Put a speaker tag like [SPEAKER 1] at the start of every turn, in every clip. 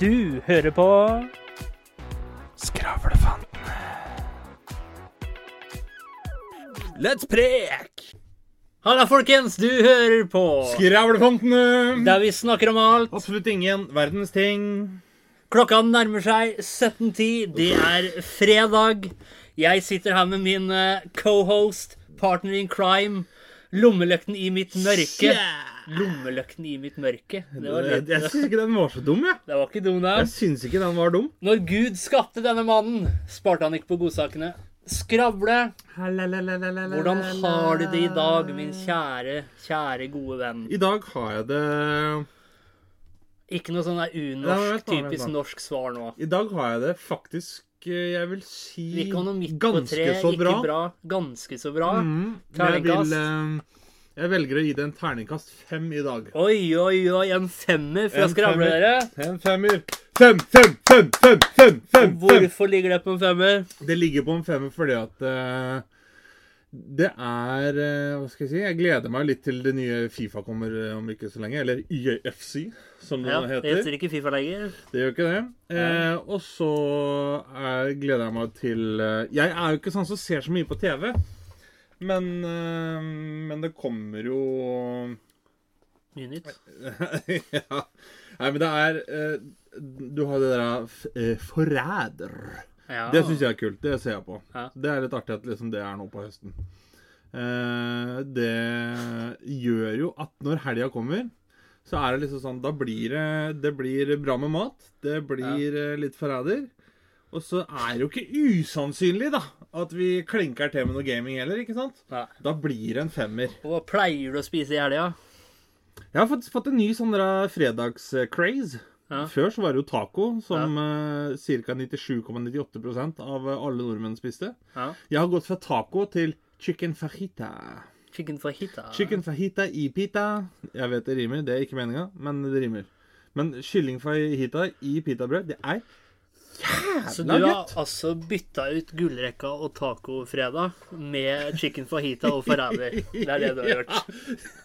[SPEAKER 1] Du hører på
[SPEAKER 2] Skravlefantene.
[SPEAKER 1] Let's prek! Halla, folkens! Du hører på
[SPEAKER 2] Skravlefantene!
[SPEAKER 1] der vi snakker om alt.
[SPEAKER 2] Absolutt ingen verdens ting.
[SPEAKER 1] Klokka nærmer seg 17.10. Det er fredag. Jeg sitter her med min eh, cohost, partner in crime, lommelykten i mitt mørke. Lommelykten i mitt mørke. Det var,
[SPEAKER 2] Jeg,
[SPEAKER 1] litt,
[SPEAKER 2] jeg syns ikke den var så dum, jeg.
[SPEAKER 1] det var ikke dum, da.
[SPEAKER 2] Jeg syns ikke den var dum.
[SPEAKER 1] Når Gud skapte denne mannen, sparte han ikke på godsakene. Skravle. Hvordan har du det i dag, min kjære, kjære, gode venn?
[SPEAKER 2] I dag har jeg det
[SPEAKER 1] Ikke noe sånn unorsk, typisk norsk svar nå.
[SPEAKER 2] I dag har jeg det faktisk Jeg vil si ganske så bra.
[SPEAKER 1] bra. Ganske så bra.
[SPEAKER 2] Mm, jeg, vil, eh, jeg velger å gi det en terningkast fem i dag.
[SPEAKER 1] Oi, oi, oi, en femmer fra
[SPEAKER 2] En
[SPEAKER 1] skravle,
[SPEAKER 2] femmer.
[SPEAKER 1] dere.
[SPEAKER 2] En femmer. Fem, fem, fem, fem, fem, fem, fem.
[SPEAKER 1] Hvorfor ligger det på en femmer?
[SPEAKER 2] Det ligger på en femmer fordi at eh, det er eh, Hva skal jeg si? Jeg gleder meg litt til det nye Fifa kommer eh, om ikke så lenge. Eller YFC, som det
[SPEAKER 1] Ja,
[SPEAKER 2] heter.
[SPEAKER 1] det
[SPEAKER 2] heter.
[SPEAKER 1] ikke Fifa lenger.
[SPEAKER 2] Det gjør ikke det. Eh, og så er, gleder jeg meg til eh, Jeg er jo ikke sånn som ser så mye på TV. Men, eh, men det kommer jo
[SPEAKER 1] Mye nytt.
[SPEAKER 2] ja. Nei, men det er eh, Du har det der Forræder.
[SPEAKER 1] Ja.
[SPEAKER 2] Det syns jeg er kult. Det ser jeg på.
[SPEAKER 1] Ja.
[SPEAKER 2] Det er litt artig at liksom det er nå på høsten. Eh, det gjør jo at når helga kommer, så er det liksom sånn Da blir det, det blir bra med mat. Det blir ja. litt forræder. Og så er det jo ikke usannsynlig, da, at vi klinker til med noe gaming heller, ikke sant?
[SPEAKER 1] Ja.
[SPEAKER 2] Da blir det en femmer.
[SPEAKER 1] Og Hva pleier du å spise i helga?
[SPEAKER 2] Jeg har faktisk fått en ny sånn fredags-craze.
[SPEAKER 1] Ja.
[SPEAKER 2] Før så var det jo taco, som ja. ca. 97,98% av alle nordmenn spiste.
[SPEAKER 1] Ja.
[SPEAKER 2] Jeg har gått fra taco til chicken fajita.
[SPEAKER 1] Chicken fajita.
[SPEAKER 2] Chicken fajita i pita. Jeg vet det rimer, det er ikke meninga, men det rimer. Men kylling fajita i pitabrød, det er
[SPEAKER 1] Så du har
[SPEAKER 2] gutt.
[SPEAKER 1] altså bytta ut gullrekka og tacofredag med chicken fajita og forræder. Det er det du har gjort.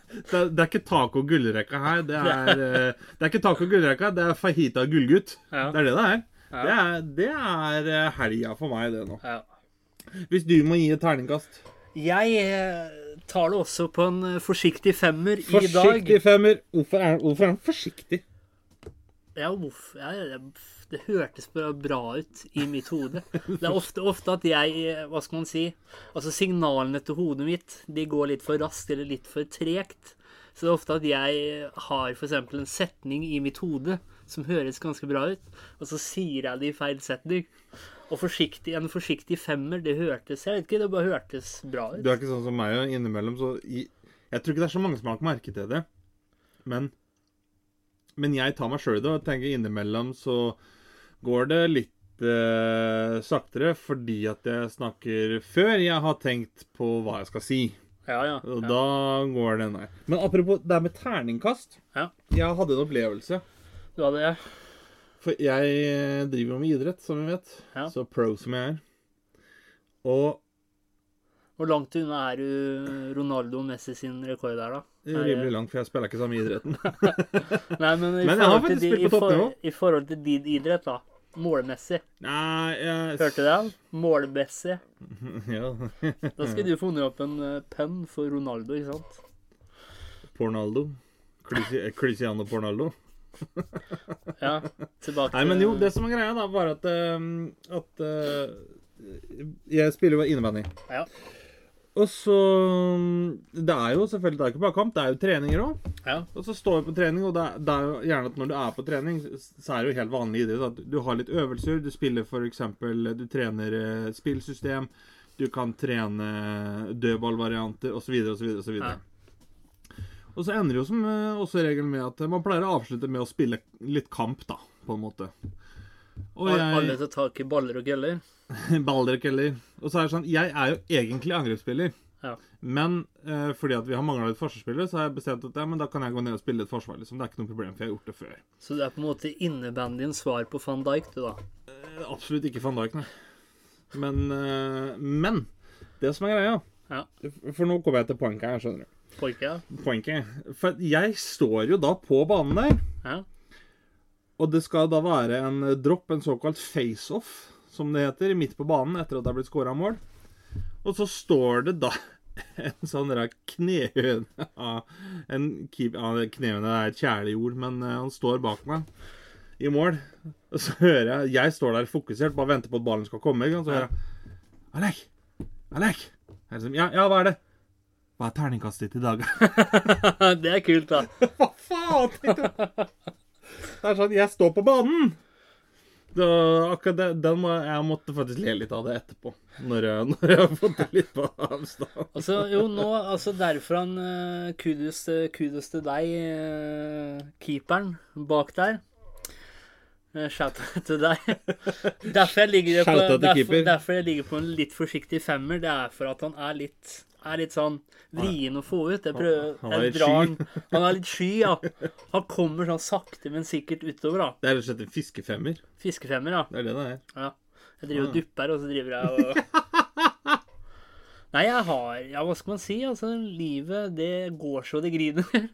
[SPEAKER 2] Det er, det er ikke taco gullrekka her. Det er, eh, det er ikke taco gullrekka, det er fajita gullgutt.
[SPEAKER 1] Ja.
[SPEAKER 2] Det er det det er.
[SPEAKER 1] Ja.
[SPEAKER 2] Det er, det er eh, helga for meg, det nå.
[SPEAKER 1] Ja.
[SPEAKER 2] Hvis du må gi et terningkast
[SPEAKER 1] Jeg eh, tar det også på en eh, forsiktig femmer i dag.
[SPEAKER 2] Forsiktig femmer. Hvorfor er, hvorfor er han forsiktig?
[SPEAKER 1] Ja, uff, ja, ja, det hørtes bra, ut i mitt hode. Det er ofte, ofte at jeg Hva skal man si? Altså Signalene til hodet mitt de går litt for raskt eller litt for tregt. Så det er ofte at jeg har f.eks. en setning i mitt hode som høres ganske bra ut, og så sier jeg det i feil setning. Og forsiktig, en forsiktig femmer, det hørtes Jeg vet ikke, det bare hørtes bra ut.
[SPEAKER 2] Du er ikke sånn som meg og innimellom, så i, Jeg tror ikke det er så mange som har lagt merke til det. Men Men jeg tar meg sjøl i det og tenker innimellom så går det litt eh, saktere fordi at jeg snakker før jeg har tenkt på hva jeg skal si.
[SPEAKER 1] Ja, ja.
[SPEAKER 2] Og
[SPEAKER 1] ja.
[SPEAKER 2] da går det nei. Men apropos det med terningkast.
[SPEAKER 1] Ja.
[SPEAKER 2] Jeg hadde en opplevelse.
[SPEAKER 1] Du hadde det?
[SPEAKER 2] For jeg driver jo med idrett, som vi vet.
[SPEAKER 1] Ja.
[SPEAKER 2] Så pro som jeg er. Og
[SPEAKER 1] Hvor langt unna er du Ronaldo Messi sin rekord der, da?
[SPEAKER 2] er rimelig langt, for jeg spiller ikke samme idretten.
[SPEAKER 1] Nei, men i,
[SPEAKER 2] Men jeg har faktisk spilt
[SPEAKER 1] i,
[SPEAKER 2] på toppnivå.
[SPEAKER 1] for, i forhold til din idrett, da. Målmessig.
[SPEAKER 2] Nei, jeg
[SPEAKER 1] Hørte du det? Målmessig.
[SPEAKER 2] Ja.
[SPEAKER 1] Da skulle du funnet opp en uh, penn for Ronaldo, ikke sant?
[SPEAKER 2] Pornaldo. Cristi- eh, Cristiano Pornaldo.
[SPEAKER 1] Ja, tilbake
[SPEAKER 2] Nei, men jo, det som er greia, da, var at, eh, at eh, Jeg spiller jo innebandy.
[SPEAKER 1] Ja.
[SPEAKER 2] Og så Det er jo selvfølgelig det er ikke bare kamp, det er jo treninger òg.
[SPEAKER 1] ja.
[SPEAKER 2] Og så står vi på trening, og det er, det er jo gjerne at når du er på trening, så er det jo helt vanlig idrett at du har litt øvelser. Du spiller f.eks. Du trener eh, spillsystem. Du kan trene dødballvarianter osv. osv. osv. Og så ender jo som eh, også regelen med at man pleier å avslutte med å spille litt kamp, da, på en måte. Og
[SPEAKER 1] jeg... Alle tar tak i baller og køller.
[SPEAKER 2] baller og køller. Og så er det sånn Jeg er jo egentlig angrepsspiller.
[SPEAKER 1] Ja.
[SPEAKER 2] Men eh, fordi at vi har mangla litt forsvarsspiller, så har jeg bestemt at ja, men da kan jeg gå ned og spille litt forsvar. liksom. Det er ikke noe problem, for jeg har gjort det før.
[SPEAKER 1] Så det er på en måte innebandyens svar på van Dijk, du, da.
[SPEAKER 2] Eh, Absolutt ikke van Dijk, nei. Men, eh, men det som er greia
[SPEAKER 1] Ja.
[SPEAKER 2] For nå kommer jeg til poenget her, skjønner du.
[SPEAKER 1] Poenget?
[SPEAKER 2] Poenget. For jeg står jo da på banen der,
[SPEAKER 1] Ja.
[SPEAKER 2] Og det skal da være en eh, dropp, en såkalt face-off, som det heter, midt på banen etter at det er blitt skåra mål. Og så står det da en sånn knehøne en keep, ja, Knehøne er et kjæleord, men eh, han står bak meg i mål. Og så hører jeg Jeg står der fokusert, bare venter på at ballen skal komme. Og? Så hører jeg Alek! Alek! Sånn, ja, ja, hva er det? Hva er terningkastet ditt i dag?
[SPEAKER 1] det er kult, da.
[SPEAKER 2] Hva faen? Det er sånn, jeg står på banen! Det, akkurat det, den må, jeg måtte faktisk le litt av det etterpå. Når jeg, når jeg har fått det litt på avstand.
[SPEAKER 1] Altså, jo, nå, altså derfor han uh, kudos, kudos til deg, eh, keeperen bak der. Shouta shout til deg. Derfor jeg, på, derfor, derfor jeg ligger på en litt forsiktig femmer, det er for at han er litt, er litt sånn vrien å få ut. Jeg prøver,
[SPEAKER 2] Han er litt sky.
[SPEAKER 1] han- er litt sky, ja. Han kommer sånn sakte, men sikkert utover, da.
[SPEAKER 2] Det er rett og slett en fiskefemmer.
[SPEAKER 1] Fiskefemmer, ja.
[SPEAKER 2] Det er det det er.
[SPEAKER 1] Ja. Jeg driver og dupper, og så driver jeg og Nei, jeg har Ja, hva skal man si? Altså, livet, det går så det griner.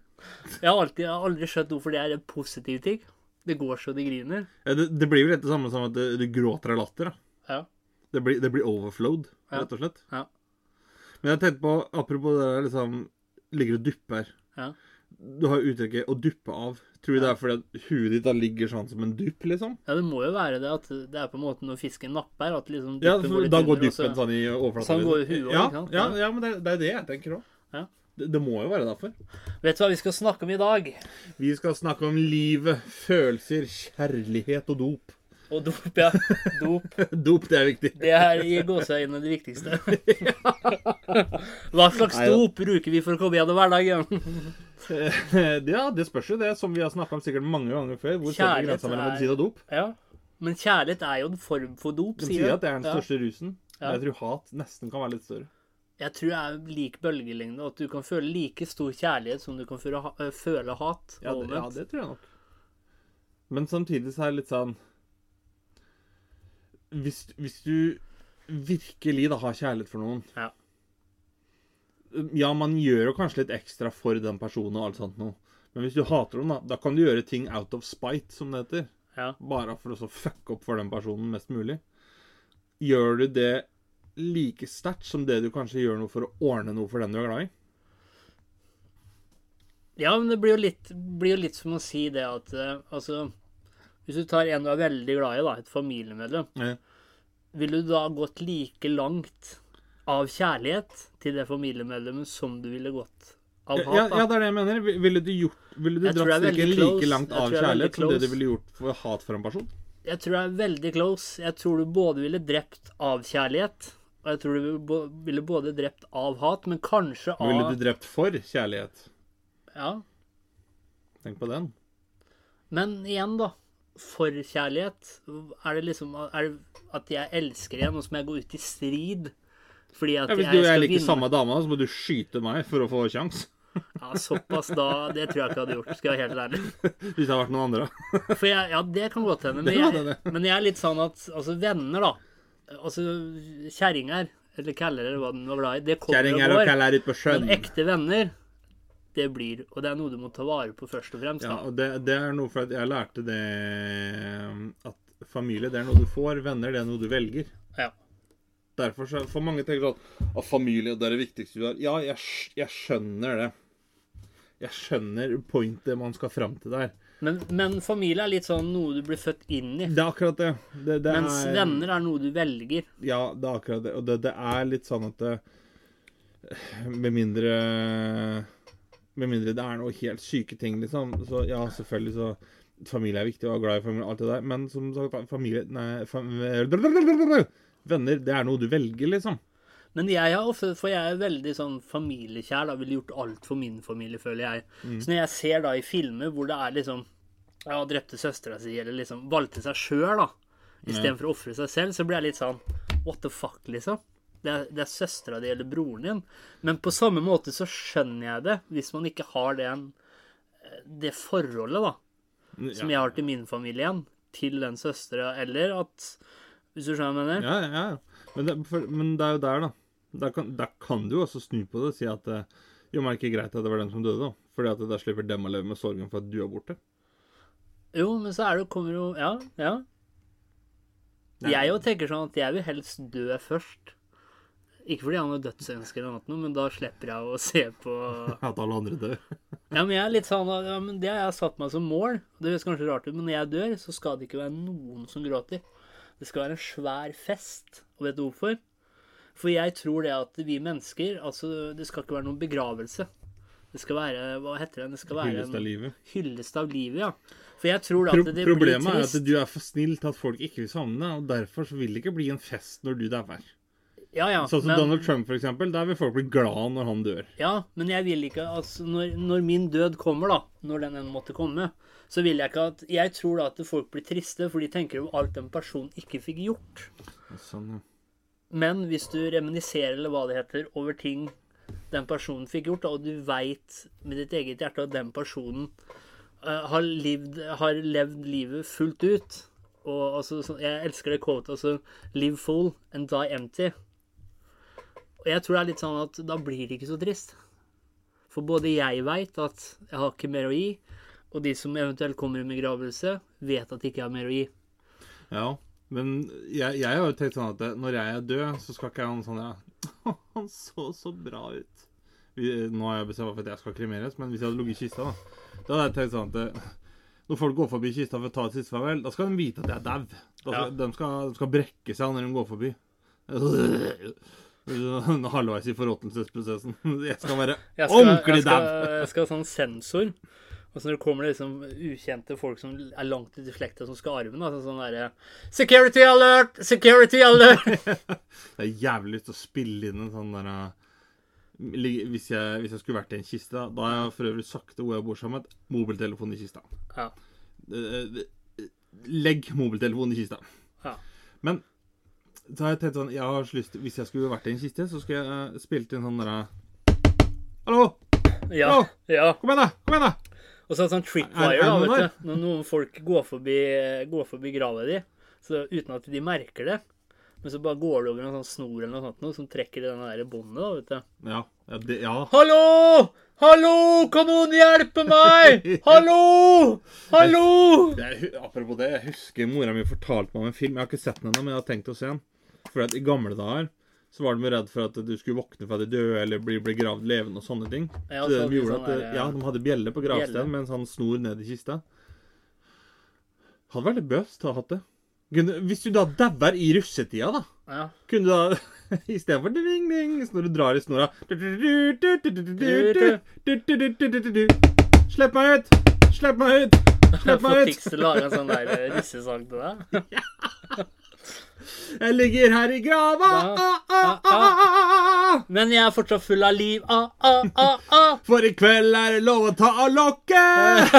[SPEAKER 1] Jeg har, alltid, jeg har aldri skjønt hvorfor det er en positiv ting. Det går så det griner.
[SPEAKER 2] Ja, det, det blir jo litt det samme som at du, du gråter av latter. da.
[SPEAKER 1] Ja.
[SPEAKER 2] Det blir, det blir overflowed, rett og slett.
[SPEAKER 1] Ja.
[SPEAKER 2] Men jeg tenkte på, apropos det der liksom Ligger og dupper.
[SPEAKER 1] Ja.
[SPEAKER 2] Du har uttrykket 'å duppe av'. Tror du det er fordi at huet ditt da ligger sånn som en dupp, liksom?
[SPEAKER 1] ja, det må jo være det at det er på en måte når fisken napper, at liksom
[SPEAKER 2] Ja,
[SPEAKER 1] går
[SPEAKER 2] da går duppen
[SPEAKER 1] så-
[SPEAKER 2] sånn i overflaten.
[SPEAKER 1] Sånn går
[SPEAKER 2] liksom.
[SPEAKER 1] huet
[SPEAKER 2] ja,
[SPEAKER 1] sant?
[SPEAKER 2] ja,
[SPEAKER 1] Ja.
[SPEAKER 2] ja, men det, det er det jeg tenker òg.
[SPEAKER 1] Ja.
[SPEAKER 2] Det, det må jo være derfor.
[SPEAKER 1] Vet du hva vi skal snakke om i dag?
[SPEAKER 2] Vi skal snakke om livet, følelser, kjærlighet og dop.
[SPEAKER 1] Og dop, ja. Dop.
[SPEAKER 2] Dop, det er viktig.
[SPEAKER 1] Det er i gåseøynene det viktigste. Hva slags
[SPEAKER 2] Nei
[SPEAKER 1] dop bruker vi for å komme gjennom hverdagen?
[SPEAKER 2] ja, det spørs jo det, som vi har snakka om sikkert mange ganger før. Hvor
[SPEAKER 1] Kjærlighet
[SPEAKER 2] grensa mellom medisin og dop?
[SPEAKER 1] Ja. Men kjærlighet er jo en form for dop, sier
[SPEAKER 2] De sier at det er den
[SPEAKER 1] Ja.
[SPEAKER 2] største rusen.
[SPEAKER 1] Ja.
[SPEAKER 2] Jeg tror hat nesten kan være litt større.
[SPEAKER 1] Jeg tror det er lik bølgelengde, at du kan føle like stor kjærlighet som du kan føle, føle hat.
[SPEAKER 2] Ja, det, ja, det tror jeg nok. Men samtidig så er det litt sånn Hvis, hvis du virkelig da har kjærlighet for noen
[SPEAKER 1] Ja.
[SPEAKER 2] Ja, man gjør jo kanskje litt ekstra for den personen og alt sånt noe. Men hvis du hater dem, da, da kan du gjøre ting out of spite, som det heter.
[SPEAKER 1] Ja.
[SPEAKER 2] Bare for å fucke opp for den personen mest mulig. Gjør du det like sterkt som det du kanskje gjør noe for å ordne noe for den du er glad i?
[SPEAKER 1] ja, men det blir jo litt, blir jo litt som å si det at øh, altså Hvis du tar en du er veldig glad i, da, et familiemedlem,
[SPEAKER 2] Ja.
[SPEAKER 1] ville du da gått like langt av kjærlighet til det familiemedlemmet som du ville gått av hat?
[SPEAKER 2] Ja, ja, det er det jeg mener. Ville du, gjort, ville du dratt strikken like langt av kjærlighet som det du ville gjort for hat for en person?
[SPEAKER 1] Jeg tror det er veldig close. Jeg tror du både ville drept av kjærlighet, og jeg tror du ville både drept av hat, men kanskje av
[SPEAKER 2] Ville du drept for kjærlighet?
[SPEAKER 1] Ja.
[SPEAKER 2] Tenk på den.
[SPEAKER 1] Men igjen, da. For kjærlighet. Er det liksom er det at jeg elsker en, og så må jeg gå ut i strid fordi at
[SPEAKER 2] Ja, hvis du og jeg liker
[SPEAKER 1] vinne?
[SPEAKER 2] samme dama, så må du skyte meg for å få kjangs.
[SPEAKER 1] Ja, såpass da. Det tror jeg ikke jeg hadde gjort, skal jeg være helt ærlig.
[SPEAKER 2] Hvis det hadde vært noen andre.
[SPEAKER 1] For jeg, ja, det kan godt hende. Men jeg, men jeg er litt sånn at altså venner, da. Altså kjerringer, eller kaller eller hva den var glad i, det kommer og går. Men ekte venner, det blir Og det er noe du må ta vare på først og fremst.
[SPEAKER 2] Ja, og det, det er noe for at jeg lærte det at familie, det er noe du får. Venner, det er noe du velger.
[SPEAKER 1] Ja.
[SPEAKER 2] Derfor så For mange tenker sånn At familie det er det viktigste du har. Ja, jeg, jeg skjønner det. Jeg skjønner pointet man skal fram til der.
[SPEAKER 1] Men, men familie er litt sånn noe du blir født inn i.
[SPEAKER 2] Det er akkurat det. det, det
[SPEAKER 1] Mens
[SPEAKER 2] er,
[SPEAKER 1] venner er noe du velger.
[SPEAKER 2] Ja, det er akkurat det. Og det, det er litt sånn at det, Med mindre Med mindre det er noe helt syke ting, liksom. Så ja, selvfølgelig så Familie er viktig, og er glad i familie, alt det der. Men som sagt, familie Nei, fam, venner, det er noe du velger, liksom.
[SPEAKER 1] Men jeg har ofte, for jeg er veldig sånn familiekjær, da ville gjort alt for min familie, føler jeg.
[SPEAKER 2] Mm.
[SPEAKER 1] Så når jeg ser da i filmer hvor det er liksom Ja, drepte søstera si, eller liksom valgte seg sjøl, da, istedenfor å ofre seg selv, så blir jeg litt sånn What the fuck, liksom? Det er, det er søstera di eller broren din. Men på samme måte så skjønner jeg det, hvis man ikke har den, det forholdet, da, som jeg har til min familie igjen, til den søstera, eller at Hvis du skjønner hva jeg mener?
[SPEAKER 2] Ja, ja, ja. Men det, for, men det er jo der, da. Da kan, kan du jo også snu på det og si at eh, jo, men er det ikke greit at det var den som døde, da? Fordi at da slipper dem å leve med sorgen for at du er borte.
[SPEAKER 1] Jo, men så er det, kommer jo Ja, ja.
[SPEAKER 2] Nei.
[SPEAKER 1] Jeg jo tenker sånn at jeg vil helst dø først. Ikke fordi han er dødsønsker, dødsønske eller noe, men da slipper jeg å se på
[SPEAKER 2] At alle andre dør.
[SPEAKER 1] Ja, men jeg er litt sånn ja, men Det har jeg satt meg som mål. Det høres kanskje rart ut, men når jeg dør, så skal det ikke være noen som gråter. Det skal være en svær fest. Og vet du hvorfor? For jeg tror det at vi mennesker Altså, det skal ikke være noen begravelse. Det skal være Hva heter det? Det skal være
[SPEAKER 2] Hyllest av
[SPEAKER 1] en
[SPEAKER 2] livet.
[SPEAKER 1] hyllest av livet, ja. For jeg tror da at det
[SPEAKER 2] problemet
[SPEAKER 1] blir
[SPEAKER 2] er at du er for snill til at folk ikke vil savne deg, og derfor så vil det ikke bli en fest når du dauer.
[SPEAKER 1] Ja, ja.
[SPEAKER 2] Sånn som
[SPEAKER 1] men-
[SPEAKER 2] Donald Trump, for eksempel. Der vil folk bli glad når han dør.
[SPEAKER 1] Ja, men jeg vil ikke altså, når, når min død kommer, da, når den enn måtte komme, så vil jeg ikke at Jeg tror da at folk blir triste, for de tenker jo alt den personen ikke fikk gjort.
[SPEAKER 2] Sånn, ja.
[SPEAKER 1] Men hvis du reminiserer, eller hva det heter, over ting den personen fikk gjort, da, og du veit med ditt eget hjerte at den personen uh, har, livd, har levd livet fullt ut og altså, Jeg elsker det quotet, altså Live full and die empty. Og jeg tror det er litt sånn at da blir det ikke så trist. For både jeg veit at jeg har ikke mer å gi, og de som eventuelt kommer i begravelse, vet at de ikke har mer å gi.
[SPEAKER 2] ja. Men jeg, jeg har jo tenkt sånn at når jeg er død, så skal ikke jeg ha noe sånn ja, Han så så bra ut. Vi, nå har jeg bestemt meg for at jeg skal kremeres, men hvis jeg hadde ligget i kista, da Da hadde jeg tenkt sånn at når folk går forbi kista for å ta et siste farvel, da skal de vite at jeg er dau.
[SPEAKER 1] Ja.
[SPEAKER 2] De, skal, de skal brekke seg når de går forbi. Halvveis i forråtnelsesprosessen. Jeg skal være
[SPEAKER 1] Jeg skal,
[SPEAKER 2] ordentlig dau.
[SPEAKER 1] jeg skal ha sånn sensor. Og så når det kommer liksom ukjente folk som er langt ute i slekta som skal arve, altså sånn derre Security alert! Security alert!
[SPEAKER 2] det er jævlig lyst til å spille inn en sånn der uh, hvis hvis jeg skulle vært i en kiste, da har jeg for øvrig sagt til hvor jeg bor sammen, mobiltelefon i kista.
[SPEAKER 1] Ja.
[SPEAKER 2] Eh, eh, Legg mobiltelefonen i kista.
[SPEAKER 1] Ja.
[SPEAKER 2] Men så har jeg tenkt sånn jeg har så lyst til, Hvis jeg skulle vært i en kiste, så skulle jeg uh, spilt inn sånn derre Hallo!
[SPEAKER 1] Ja.
[SPEAKER 2] Hallo!
[SPEAKER 1] ja.
[SPEAKER 2] Kom igjen, da! Kom igjen, da!
[SPEAKER 1] Og så sånn
[SPEAKER 2] Er-
[SPEAKER 1] tripwire,
[SPEAKER 2] er
[SPEAKER 1] da,
[SPEAKER 2] det noen
[SPEAKER 1] vet du. Når noen folk går forbi, går forbi grava di, så uten at de merker det. Men så bare går det over en sånn snor eller noe sånt noe, som trekker i den der båndet, da, vet du.
[SPEAKER 2] Ja. ja, det, ja.
[SPEAKER 1] Hallo! Hallo! Kan noen hjelpe meg? Hallo! Hallo!
[SPEAKER 2] Jeg, jeg, apropos det, jeg husker mora mi fortalte meg om en film. Jeg har ikke sett den ennå, men jeg har tenkt å se den. For at i gamle dager så var de redd for at du skulle våkne fra de døde eller bli gravd levende og sånne ting.
[SPEAKER 1] Ja,
[SPEAKER 2] så det de gjorde
[SPEAKER 1] sånn
[SPEAKER 2] at,
[SPEAKER 1] der,
[SPEAKER 2] ja, De hadde bjelle på gravstedet med en sånn snor ned i kista. Hadde vært litt bøst å ha hatt det. Kunne, hvis du da dauer i russetida, da
[SPEAKER 1] Ja.
[SPEAKER 2] kunne du da Istedenfor ding-ding, når du drar i snora Slipp meg ut! Slipp meg ut! Slipp meg ut!
[SPEAKER 1] Tix til å lage en sånn der eh, russesang til deg.
[SPEAKER 2] Jeg ligger her i grava. Ah, ah, ah, ah, ah.
[SPEAKER 1] Men jeg er fortsatt full av liv. Ah, ah, ah, ah.
[SPEAKER 2] For i kveld er det lov å ta av lokket.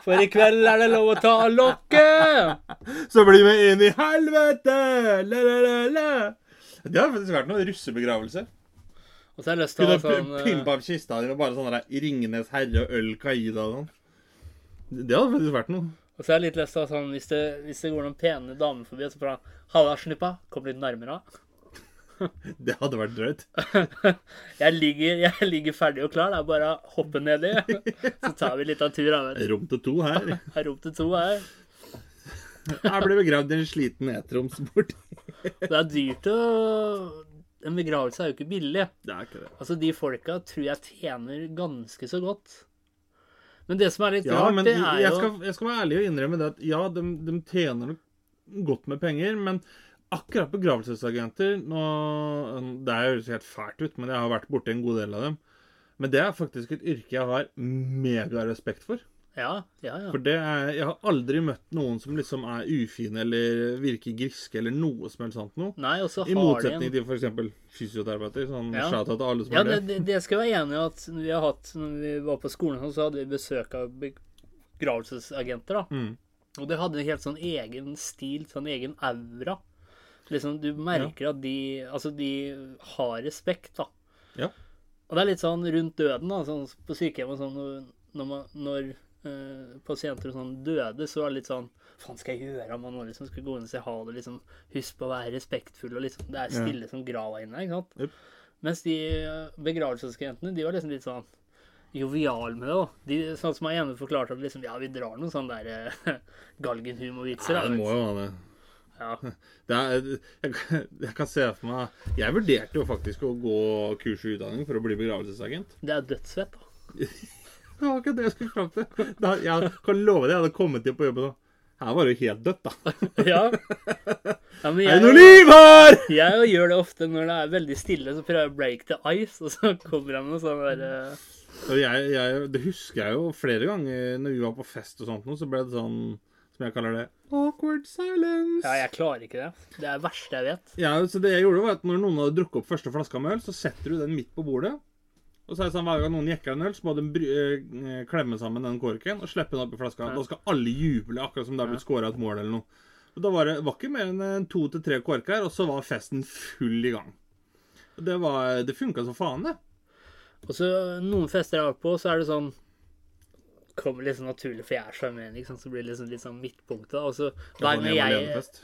[SPEAKER 1] For i kveld er det lov å ta av lokket.
[SPEAKER 2] Så bli med inn i helvete. La, la, la. Det har faktisk vært noen russebegravelse.
[SPEAKER 1] Og så har jeg lyst til å ha sånn eh,
[SPEAKER 2] pimpa opp kista di med bare sånne der Ringenes herre og øl Kaida og sånn. Det hadde faktisk vært noe.
[SPEAKER 1] Og så har jeg litt lyst til å sånn Hvis det, hvis det går noen pene damer forbi, så får han Halla, snuppa. Kom litt nærmere.
[SPEAKER 2] Det hadde vært drøyt.
[SPEAKER 1] Jeg ligger, jeg ligger ferdig og klar. Det er bare å hoppe nedi. Så tar vi litt av tur. vet.
[SPEAKER 2] Rom til to her.
[SPEAKER 1] Rom til to her.
[SPEAKER 2] Jeg ble begravd i en sliten etromsbord.
[SPEAKER 1] Det er dyrt å En begravelse er jo ikke billig.
[SPEAKER 2] Det er ikke det.
[SPEAKER 1] Altså, de folka tror jeg tjener ganske så godt. Men det som er litt
[SPEAKER 2] Ja,
[SPEAKER 1] rart, det er
[SPEAKER 2] jeg
[SPEAKER 1] jo
[SPEAKER 2] skal, jeg skal være ærlig og innrømme det at ja, de, de tjener godt med penger, men akkurat begravelsesagenter nå, Det høres helt fælt ut, men jeg har vært borti en god del av dem. Men det er faktisk et yrke jeg har megarespekt for.
[SPEAKER 1] Ja, ja, ja.
[SPEAKER 2] For det er, jeg har aldri møtt noen som liksom er ufine eller virker griske eller noe som helst sånt noe.
[SPEAKER 1] Nei, og så
[SPEAKER 2] I
[SPEAKER 1] motsetning de en
[SPEAKER 2] til f.eks. fysioterapeuter. Sånn
[SPEAKER 1] Ja.
[SPEAKER 2] til alle som
[SPEAKER 1] Ja,
[SPEAKER 2] er
[SPEAKER 1] det,
[SPEAKER 2] det.
[SPEAKER 1] det, skal jeg være enig i at vi har hatt Når vi var på skolen, så hadde vi besøk av begravelsesagenter. da.
[SPEAKER 2] Mm.
[SPEAKER 1] Og det hadde en helt sånn egen stil, sånn egen aura. Liksom, Du merker at de Altså, de har respekt, da.
[SPEAKER 2] Ja.
[SPEAKER 1] Og det er litt sånn rundt døden, da. Sånn på sykehjem og sånn når, når eh, pasienter og sånn døde, så var det litt sånn faen skal jeg gjøre man nå liksom skal gå inn og si ha det? liksom Husk på å være respektfull, og liksom Det er stille som grava inne, ikke sant?
[SPEAKER 2] Yep.
[SPEAKER 1] Mens de begravelsesjentene, de var liksom litt sånn jovial med det. da. De, sånn som han ene forklarte at liksom, ja, vi drar noen sånne der eh, galgenhumorvitser.
[SPEAKER 2] Ja, det må jo være det.
[SPEAKER 1] Ja.
[SPEAKER 2] det er, jeg, kan- jeg kan se for meg Jeg vurderte jo faktisk å gå kurs i utdanning for å bli begravelsesagent.
[SPEAKER 1] Det er dødsfett, da.
[SPEAKER 2] Det var ikke det jeg skulle fram til. Da, jeg kan love deg, jeg hadde kommet inn på jobben og Her var det jo helt dødt, da.
[SPEAKER 1] Ja. ja men
[SPEAKER 2] Er det noe liv her?!
[SPEAKER 1] jeg gjør det ofte når det er veldig stille, så prøver jeg å break the ice, og så kommer jeg med noe sånn der
[SPEAKER 2] Og jeg, jeg, det husker jeg jo flere ganger når vi var på fest og sånt, så ble det sånn som jeg kaller det awkward silence.
[SPEAKER 1] Ja, jeg klarer ikke det. Det er det verste jeg vet.
[SPEAKER 2] Ja, så det jeg gjorde var at Når noen hadde drukket opp første flaska med øl, så setter du den midt på bordet. Og så er det sånn, Hver gang noen jekker en øl, så må de bry- eh, klemme sammen den korken og slippe den opp i flaska. Da skal alle juble, akkurat som det er blitt scora et mål eller noe. Og Da var det var ikke mer enn eh, to til tre korker, og så var festen full i gang. Og Det, var- det funka som faen, det.
[SPEAKER 1] Og så noen fester jeg har vært på, så er det sånn Kommer sånn naturlig, for jeg er sjarmerende, ikke sant. Så blir det liksom litt sånn midtpunktet. Og så hver gang jeg
[SPEAKER 2] alene-fest.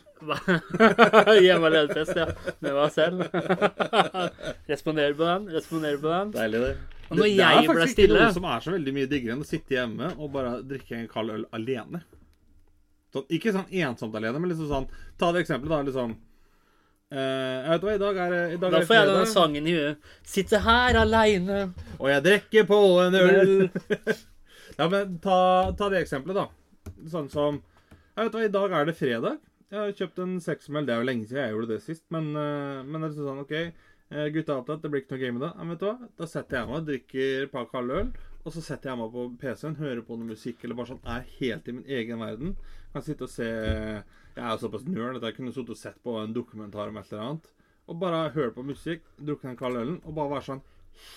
[SPEAKER 1] Hjemme alene-fest, ja. Med meg selv. Responderer på den. Responderer på den.
[SPEAKER 2] Deilig, det.
[SPEAKER 1] Og når
[SPEAKER 2] det, det er
[SPEAKER 1] jeg ble
[SPEAKER 2] faktisk ikke noe som er så veldig mye diggere enn å sitte hjemme og bare drikke en kald øl alene. Sånn, ikke sånn ensomt alene, men liksom sånn Ta det eksempelet, da. liksom eh, Jeg vet hva, i dag er, det- i dag
[SPEAKER 1] Da
[SPEAKER 2] er
[SPEAKER 1] får jeg denne sangen i huet. Sitte her aleine.
[SPEAKER 2] og jeg drikker på en øl. ja, men ta, ta det eksempelet, da. Sånn som Jeg vet hva, i dag er det fredag. Jeg har kjøpt en seksmøll. Det er jo lenge siden jeg gjorde det sist, men, eh, men det er sånn OK. eh, Gutta er opptatt, det blir ikke noe game i dag. Men vet du hva? Da setter jeg meg og drikker et par kalde øl. Og så setter jeg meg på PC-en, hører på noe musikk, eller bare sånn er helt i min egen verden. Kan sitte og se Jeg er såpass nerd at jeg kunne sittet og sett på en dokumentar om et eller annet. Og bare hørt på musikk, drukket den kalde ølen, og bare være sånn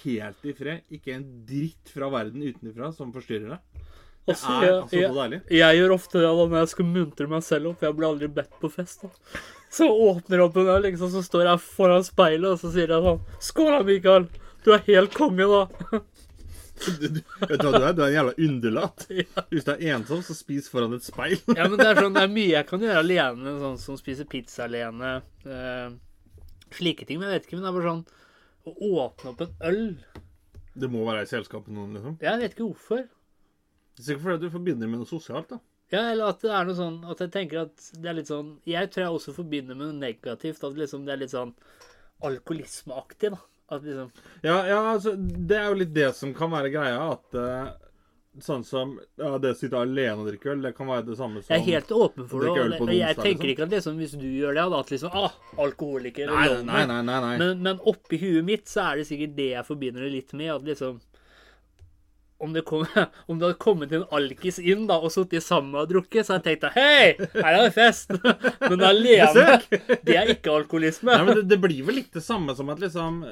[SPEAKER 2] helt i fred. Ikke en dritt fra verden utenfra som forstyrrer deg. Det
[SPEAKER 1] Altså,
[SPEAKER 2] er
[SPEAKER 1] jeg,
[SPEAKER 2] altså så deilig.
[SPEAKER 1] jeg gjør ofte det da når jeg skal muntre meg selv opp. Jeg blir aldri bedt på fest. da. Så åpner opp en øl, liksom, så står jeg foran speilet og så sier jeg sånn Skål da, Mikael! Du er helt konge, da.
[SPEAKER 2] Du, du, vet du hva du er? Du er en jævla underlatt.
[SPEAKER 1] Ja.
[SPEAKER 2] Hvis du er ensom, så spis foran et speil.
[SPEAKER 1] Ja, men det er sånn, det er mye jeg kan gjøre alene, sånn som spise pizza alene. Eh, slike ting. Men jeg vet ikke, men det er bare sånn å åpne opp en øl
[SPEAKER 2] Det må være i selskap med noen, liksom.
[SPEAKER 1] Jeg vet ikke hvorfor.
[SPEAKER 2] Det er Sikkert fordi du forbinder med noe sosialt, da.
[SPEAKER 1] Ja, eller at det er noe sånn At jeg tenker at det er litt sånn Jeg tror jeg også forbinder med noe negativt. At liksom det er litt sånn alkoholismeaktig, da. At liksom
[SPEAKER 2] Ja, ja, altså, det er jo litt det som kan være greia, at eh, sånn som ja, det å sitte alene og drikke øl, det kan være det samme som
[SPEAKER 1] Jeg er helt åpen for det. Og, og jeg tenker
[SPEAKER 2] liksom.
[SPEAKER 1] ikke at liksom hvis du gjør det, at liksom ah, alkoholiker
[SPEAKER 2] Nei, nei, nei. nei, nei.
[SPEAKER 1] Men, men oppi huet mitt så er det sikkert det jeg forbinder det litt med. At liksom Om det, kom, om det hadde kommet en alkis inn da og sittet sammen og drukket, så hadde jeg tenkt hei, her er det fest! Men alene, det er ikke alkoholisme.
[SPEAKER 2] Nei, men det, det blir vel litt det samme som at liksom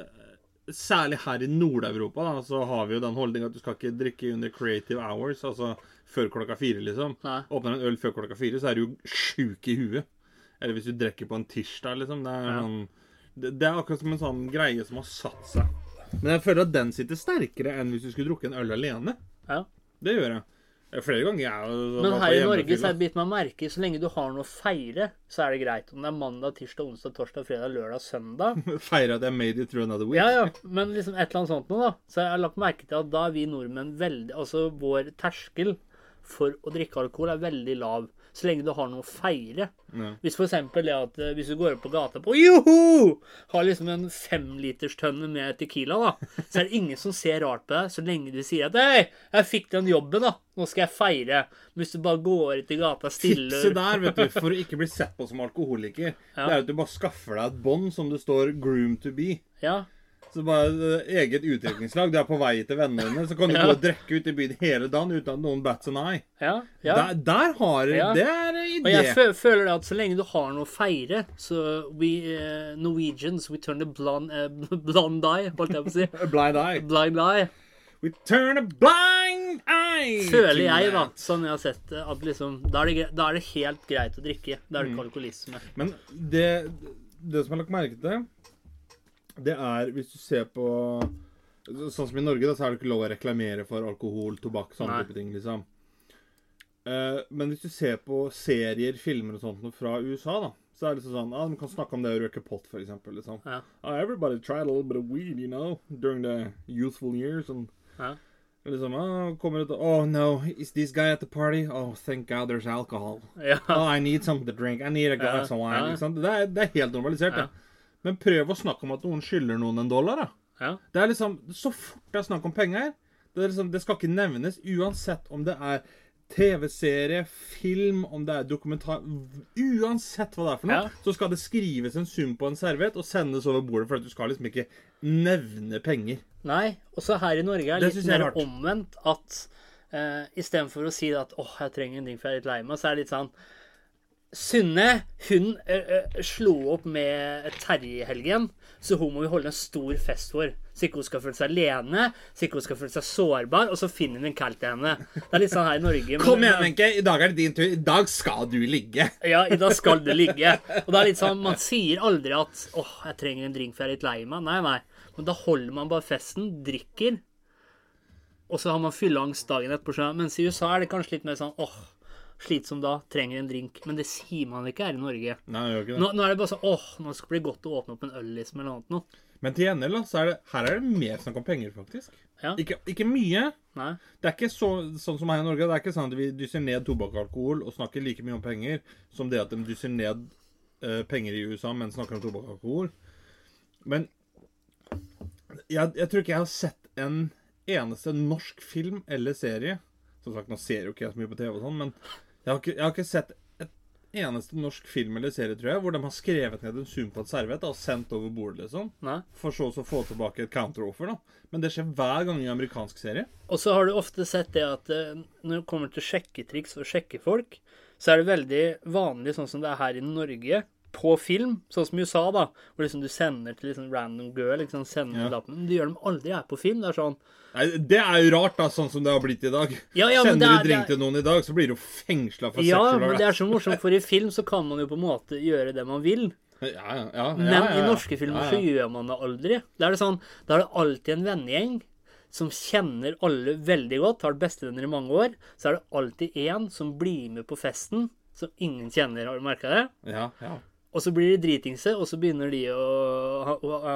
[SPEAKER 2] Særlig her i Nord-Europa da, så har vi jo den holdninga at du skal ikke drikke under creative hours, altså før klokka fire, liksom.
[SPEAKER 1] Nei.
[SPEAKER 2] Åpner en øl før klokka fire, så er du jo sjuk i huet. Eller hvis du drikker på en tirsdag, liksom. Det er,
[SPEAKER 1] Ja.
[SPEAKER 2] sånn, det, det er akkurat som en sånn greie som har satt seg. Men jeg føler at den sitter sterkere enn hvis du skulle drukke en øl alene.
[SPEAKER 1] Ja.
[SPEAKER 2] Det gjør jeg. Flere ganger jeg og-
[SPEAKER 1] Men her i Norge så
[SPEAKER 2] har
[SPEAKER 1] er det bitt meg merke så lenge du har noe å feire, så er det greit. Om det er mandag, tirsdag, onsdag, torsdag, fredag, lørdag, søndag.
[SPEAKER 2] Feire at jeg made it through another week.
[SPEAKER 1] Ja, ja, men liksom et eller annet sånt noe, da. Så jeg har lagt merke til at da er vi nordmenn veldig Altså vår terskel for å drikke alkohol er veldig lav. Så lenge du har noe å feire.
[SPEAKER 2] Ja.
[SPEAKER 1] Hvis for eksempel det at eh, hvis du går opp på gata på joho! Har liksom en femliterstønne med Tequila, da. Så er det ingen som ser rart på deg så lenge du sier at Hei, jeg fikk den jobben, da. Nå skal jeg feire. Men hvis du bare går ut i gata stille
[SPEAKER 2] Tipset der, vet du, for å ikke bli sett på som alkoholiker, det er at du bare skaffer deg et bånd som det står 'groom to be'.
[SPEAKER 1] Ja.
[SPEAKER 2] Så bare eh, eget utdrikningslag. Du er på vei til vennene dine, så kan du
[SPEAKER 1] Ja.
[SPEAKER 2] gå og drikke ute i byen hele dagen uten at noen bats an eye.
[SPEAKER 1] Ja. ja.
[SPEAKER 2] Der, der har
[SPEAKER 1] Ja.
[SPEAKER 2] Det er en
[SPEAKER 1] Og jeg føler at så lenge du har noe å feire, så we uh, Norwegians we turn a blond, uh, blond eye, holdt jeg på å si.
[SPEAKER 2] Blind eye.
[SPEAKER 1] Blind eye.
[SPEAKER 2] We turn a blind eye
[SPEAKER 1] Føler jeg, da, sånn jeg har sett det, at liksom Da er det, da er det helt greit å drikke. Da er det
[SPEAKER 2] Mm.
[SPEAKER 1] ikke alkoholisme.
[SPEAKER 2] Men det, det som jeg har lagt merke til, det er hvis du ser på Sånn som i Norge, da, så er det ikke lov å reklamere for alkohol, tobakk, sånne type ting, liksom. Uh, men hvis du ser på serier, filmer og sånt fra USA, da, så er det liksom sånn ah, De kan snakke om det å røyke pot, for eksempel. Liksom.
[SPEAKER 1] Ja.
[SPEAKER 2] Ah, everybody tried a little bit of weed, you know, during the youthful years. And,
[SPEAKER 1] Ja.
[SPEAKER 2] Liksom, ah, kommer ut Oh no, is this guy at the party? Oh, thank God there's alcohol.
[SPEAKER 1] Ja.
[SPEAKER 2] Oh, I need something to drink. I need a glass of wine. Det, er, det er helt normalisert,
[SPEAKER 1] Ja.
[SPEAKER 2] det. Men prøv å snakke om at noen skylder noen en dollar, da.
[SPEAKER 1] ja.
[SPEAKER 2] Det er liksom, Så fort det er snakk om penger, det, er liksom, det skal ikke nevnes uansett om det er TV-serie, film, om det er dokumentar Uansett hva det er for noe,
[SPEAKER 1] Ja.
[SPEAKER 2] så skal det skrives en sum på en serviett og sendes over bordet, for at du skal liksom ikke nevne penger.
[SPEAKER 1] Nei. Og så her i Norge er
[SPEAKER 2] Det
[SPEAKER 1] litt
[SPEAKER 2] er
[SPEAKER 1] mer omvendt. At uh, istedenfor å si at 'åh, jeg trenger en ting, for jeg er litt lei meg', så er det litt sånn Synne hun eh, eh, slo opp med Terje i helgen, så hun må vi holde en stor fest for. Så ikke hun skal føle seg alene, så ikke hun skal føle seg sårbar, og så finner hun en kall til henne. Det er litt sånn her i Norge. men-
[SPEAKER 2] Kom igjen, Wenche. I dag er det din tur. I dag skal du ligge.
[SPEAKER 1] Ja, i dag skal du ligge. Og det er litt sånn, Man sier aldri at 'åh, jeg trenger en drink for jeg er litt lei meg'. Nei, nei. Men da holder man bare festen, drikker, og så har man fylleangst dagen etterpå. Mens i USA er det kanskje litt mer sånn 'åh, slitsom da, trenger en drink'. Men det sier man ikke her i Norge.
[SPEAKER 2] Nei, det gjør ikke det.
[SPEAKER 1] Nå, nå er det bare sånn 'åh, nå skal det bli godt å åpne opp en øl', liksom, eller noe annet.
[SPEAKER 2] Men til gjengjeld, da, så er det, her er det mer snakk om penger, faktisk.
[SPEAKER 1] Ja.
[SPEAKER 2] Ikke, ikke mye.
[SPEAKER 1] Nei.
[SPEAKER 2] Det er ikke så, sånn som her i Norge. Det er ikke sånn at vi dysser ned tobakk og alkohol og snakker like mye om penger som det at de dysser ned uh, penger i USA, men snakker om tobakk og alkohol. Men jeg, jeg tror ikke jeg har sett en eneste norsk film eller serie Som sagt, nå ser jo ikke jeg så mye på TV, og sånn, men jeg har, ikke, jeg har ikke sett et eneste norsk film eller serie, tror jeg, hvor de har skrevet ned en sum på et servett og sendt over bordet, liksom.
[SPEAKER 1] Nei.
[SPEAKER 2] For så å få tilbake et counteroffer, da. Men det skjer hver gang i amerikansk serie.
[SPEAKER 1] Og så har du ofte sett det at eh, når det kommer til sjekketriks og sjekke-folk, så er det veldig vanlig, sånn som det er her i Norge, på film, sånn som i USA, da, hvor liksom du sender til liksom random girl, liksom sender
[SPEAKER 2] Ja.
[SPEAKER 1] lappen. Men du gjør dem aldri her på film. Det er sånn
[SPEAKER 2] Nei, Det er jo rart, da, sånn som det har blitt i dag.
[SPEAKER 1] Ja, ja, men
[SPEAKER 2] Sender
[SPEAKER 1] det er-
[SPEAKER 2] du drink til noen i dag, så blir du fengsla for
[SPEAKER 1] Ja,
[SPEAKER 2] sexual
[SPEAKER 1] men det er så morsomt, for i film så kan man jo på en måte gjøre det man vil.
[SPEAKER 2] Ja, ja, ja,
[SPEAKER 1] Men
[SPEAKER 2] ja, ja, ja.
[SPEAKER 1] i norske filmer
[SPEAKER 2] Ja,
[SPEAKER 1] så gjør man det aldri. Da er det sånn, da er det alltid en vennegjeng som kjenner alle veldig godt, har vært bestevenner i mange år. Så er det alltid én som blir med på festen, som ingen kjenner. Har du merka det?
[SPEAKER 2] Ja, ja.
[SPEAKER 1] Og så blir de dritingse, og så begynner de å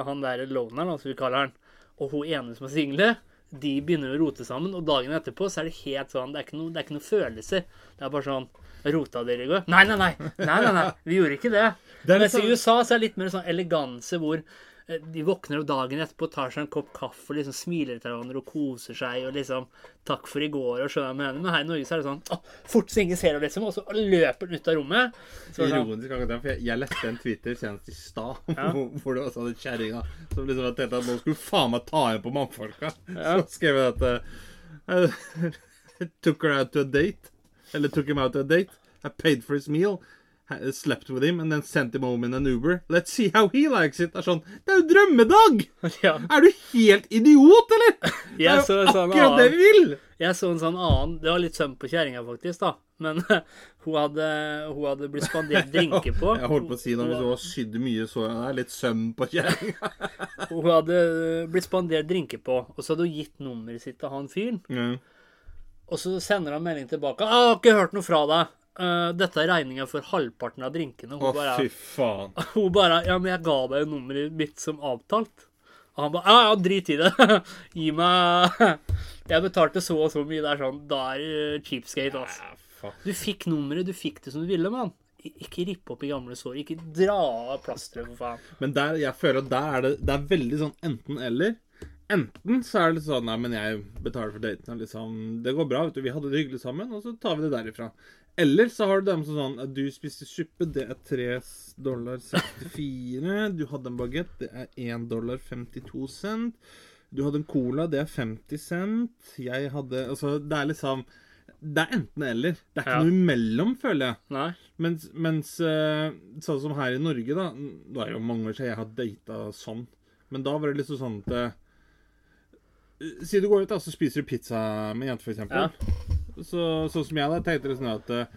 [SPEAKER 1] Han, der loneren, altså vi kaller han, og hun ene som er single, de begynner å rote sammen, og dagen etterpå så er det helt sånn Det er ikke noe, det er ikke noe følelser. Det er bare sånn Rota dere i går? Nei, nei, nei. nei, nei, nei. Vi gjorde ikke det.
[SPEAKER 2] Det
[SPEAKER 1] Mens i
[SPEAKER 2] sånn-
[SPEAKER 1] USA så er det litt mer sånn eleganse hvor de våkner opp dagen etterpå, tar seg en kopp kaffe og liksom smiler til hverandre og koser seg og liksom 'Takk for i går' og skjønner hva jeg mener. Men her i Norge så er det sånn å, Fort så ingen ser det, liksom, og så løper den ut av rommet. Så sånn,
[SPEAKER 2] Ironisk akkurat det, for jeg, jeg leste en Twitter senest i stad
[SPEAKER 1] Ja.
[SPEAKER 2] hvor, det også hadde kjerringa som liksom hadde tenkt at nå skulle faen meg ta igjen på mannfolka.
[SPEAKER 1] Ja.
[SPEAKER 2] Så skrev jeg at uh, Took her out to a date. Eller took him out to a date. I paid for his meal. Slept with him and then sent him home in an Uber. Let's see how he likes it. Det er sånn Det er jo drømmedag!
[SPEAKER 1] ja.
[SPEAKER 2] Er du helt idiot, eller? Det er jo
[SPEAKER 1] sånn
[SPEAKER 2] akkurat det vi vil!
[SPEAKER 1] Jeg så en sånn annen Det var litt søvn på kjerringa, faktisk, da. Men hun hadde, hun hadde blitt spandert drinker på.
[SPEAKER 2] Jeg holdt på å si noe, hvis så har sydd mye, så det er litt søm på kjerringa.
[SPEAKER 1] Hun hadde blitt spandert drinker på, og så hadde hun gitt nummeret sitt til han fyren.
[SPEAKER 2] Mm.
[SPEAKER 1] Og så sender han melding tilbake. «Ah, 'Jeg har ikke hørt noe fra deg. Eh, dette er regninga for halvparten av drinkene.'
[SPEAKER 2] Å,
[SPEAKER 1] Hun bare,
[SPEAKER 2] fy faen.
[SPEAKER 1] hun bare 'Ja, men jeg ga deg jo nummeret mitt som avtalt'. Og han bare 'Ja, ja, drit i det. Gi meg Jeg betalte så og så mye.' Det er sånn Da er det cheapskate, altså.
[SPEAKER 2] Ja.
[SPEAKER 1] Du fikk nummeret, du fikk det som du ville, mann. Ikke rippe opp i gamle sår. Ikke dra av plasteret, for faen.
[SPEAKER 2] Men der, jeg føler at der er det, det er veldig sånn enten-eller. Enten så er det litt sånn Nei, men jeg betaler for daten. Liksom, det går bra, vet du. Vi hadde det hyggelig sammen, og så tar vi det derifra. Eller så har du dem som sånn Du spiste suppe, det er 3 dollar 64. Du hadde en bagett, det er 1 dollar 52 cent. Du hadde en cola, det er 50 cent. Jeg hadde Altså, det er liksom Det er enten-eller. Det er ikke
[SPEAKER 1] Ja.
[SPEAKER 2] noe imellom, føler jeg.
[SPEAKER 1] Nei.
[SPEAKER 2] Mens, mens eh, sånn som her i Norge, da Det er jo mange år siden jeg har data sånn. Men da var det liksom sånn at eh, Si du går ut da, så spiser du pizza med en jente, eksempel.
[SPEAKER 1] Ja.
[SPEAKER 2] Så, sånn som jeg da tenkte det sånn at eh,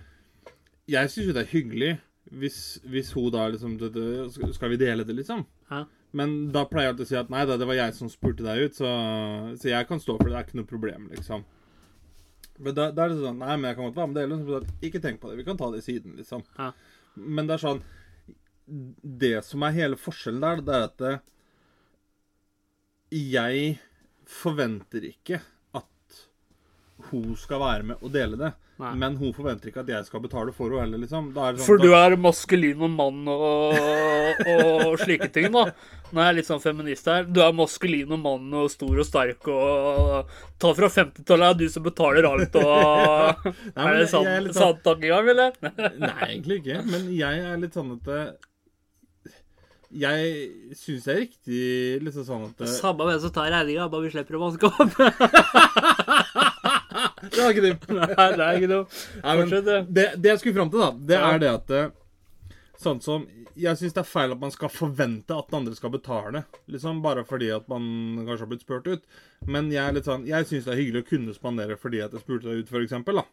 [SPEAKER 2] Jeg syns jo det er hyggelig hvis, hvis hun da liksom det, det, Skal vi dele det, liksom?
[SPEAKER 1] Hæ?
[SPEAKER 2] Men da pleier jeg alltid å si at nei da, det var jeg som spurte deg ut, så, så jeg kan stå for det. Det er ikke noe problem, liksom. Men da, da er det sånn Nei, men jeg kan godt være med dere. Liksom, ikke tenk på det. Vi kan ta det i siden, liksom.
[SPEAKER 1] Hæ?
[SPEAKER 2] Men det er sånn Det som er hele forskjellen der, det er at det, jeg forventer ikke hun skal være med og dele det.
[SPEAKER 1] Nei.
[SPEAKER 2] Men hun forventer ikke at jeg skal betale for henne heller, liksom. Da er det sånn,
[SPEAKER 1] For du er maskulin og mann og, og slike ting, da. Nå er jeg litt sånn feminist her. Du er maskulin og mann og stor og sterk og Ta fra 50-tallet, er du som betaler alt og
[SPEAKER 2] Nei,
[SPEAKER 1] Er det sant,
[SPEAKER 2] er litt sånn-
[SPEAKER 1] sant tankegang, eller?
[SPEAKER 2] Nei, egentlig ikke. Men jeg er litt sånn at eh, Jeg syns det er riktig liksom sånn at
[SPEAKER 1] Samme hvem som tar regninga, bare vi slipper å vaske opp.
[SPEAKER 2] Det var ikke det.
[SPEAKER 1] Nei, det er ikke noe.
[SPEAKER 2] Nei, men
[SPEAKER 1] Fortsett, du.
[SPEAKER 2] det, det jeg skulle fram til, da, det
[SPEAKER 1] Ja.
[SPEAKER 2] er det at eh, Sånn som Jeg syns det er feil at man skal forvente at den andre skal betale. Liksom Bare fordi at man kanskje har blitt spurt ut. Men jeg er litt sånn Jeg syns det er hyggelig å kunne spandere fordi at jeg spurte deg ut, for eksempel, da.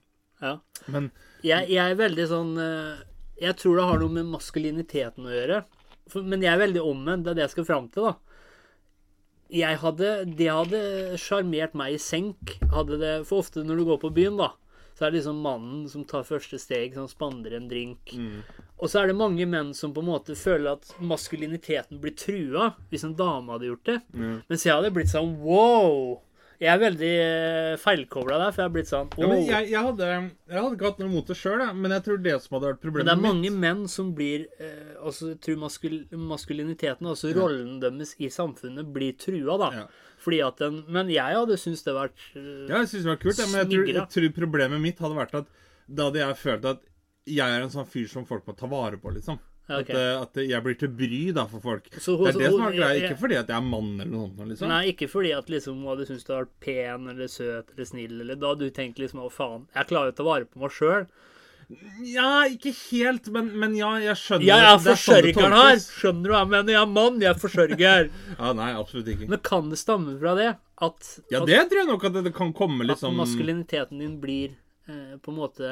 [SPEAKER 1] Ja.
[SPEAKER 2] Men
[SPEAKER 1] Jeg, jeg er veldig sånn eh, Jeg tror det har noe med maskuliniteten å gjøre. For, men jeg er veldig omvendt. Det er det jeg skal fram til, da. Jeg hadde, det hadde sjarmert meg i senk. Hadde det, for ofte når du går på byen, da, så er det liksom mannen som tar første steg, som spander en drink. Og så er det mange menn som på en måte føler at maskuliniteten blir trua hvis en dame hadde gjort det. Mens jeg hadde blitt sånn wow! Jeg er veldig uh, feilkobla der, for jeg har blitt sånn
[SPEAKER 2] ja, men jeg, jeg, hadde, jeg hadde ikke hatt noe imot det sjøl, men jeg tror det som hadde vært
[SPEAKER 1] Men
[SPEAKER 2] problemet
[SPEAKER 1] det er
[SPEAKER 2] mitt
[SPEAKER 1] mange menn som blir eh, altså, jeg tror maskul maskuliniteten, altså rollen deres i samfunnet, blir trua, da.
[SPEAKER 2] Ja.
[SPEAKER 1] Fordi at den Men jeg hadde syntes det vært uh,
[SPEAKER 2] Ja, jeg synes det var kult, ja, men jeg tror, jeg tror problemet mitt hadde vært at da hadde jeg følt at jeg er en sånn fyr som folk må ta vare på, liksom.
[SPEAKER 1] Ja, ok.
[SPEAKER 2] At, eh, at jeg blir til bry da for folk.
[SPEAKER 1] Så-
[SPEAKER 2] det er det som er greia, ikke fordi at jeg er mann eller noe sånt. liksom.
[SPEAKER 1] Nei, ikke fordi at liksom hadde syntes du har vært pen eller søt eller snill, eller da du tenker liksom å faen, jeg klarer jo å ta vare på meg sjøl.
[SPEAKER 2] Ja, ikke helt, men, men ja, jeg skjønner
[SPEAKER 1] Jeg er forsørgeren her! Skjønner du hva jeg mener? Jeg er mann, jeg er forsørger.
[SPEAKER 2] Ja, Nei, absolutt ikke.
[SPEAKER 1] Men kan det stamme fra det? At,
[SPEAKER 2] Ja,
[SPEAKER 1] at,
[SPEAKER 2] det tror jeg nok at det kan komme
[SPEAKER 1] at
[SPEAKER 2] liksom
[SPEAKER 1] maskuliniteten din blir eh, på en måte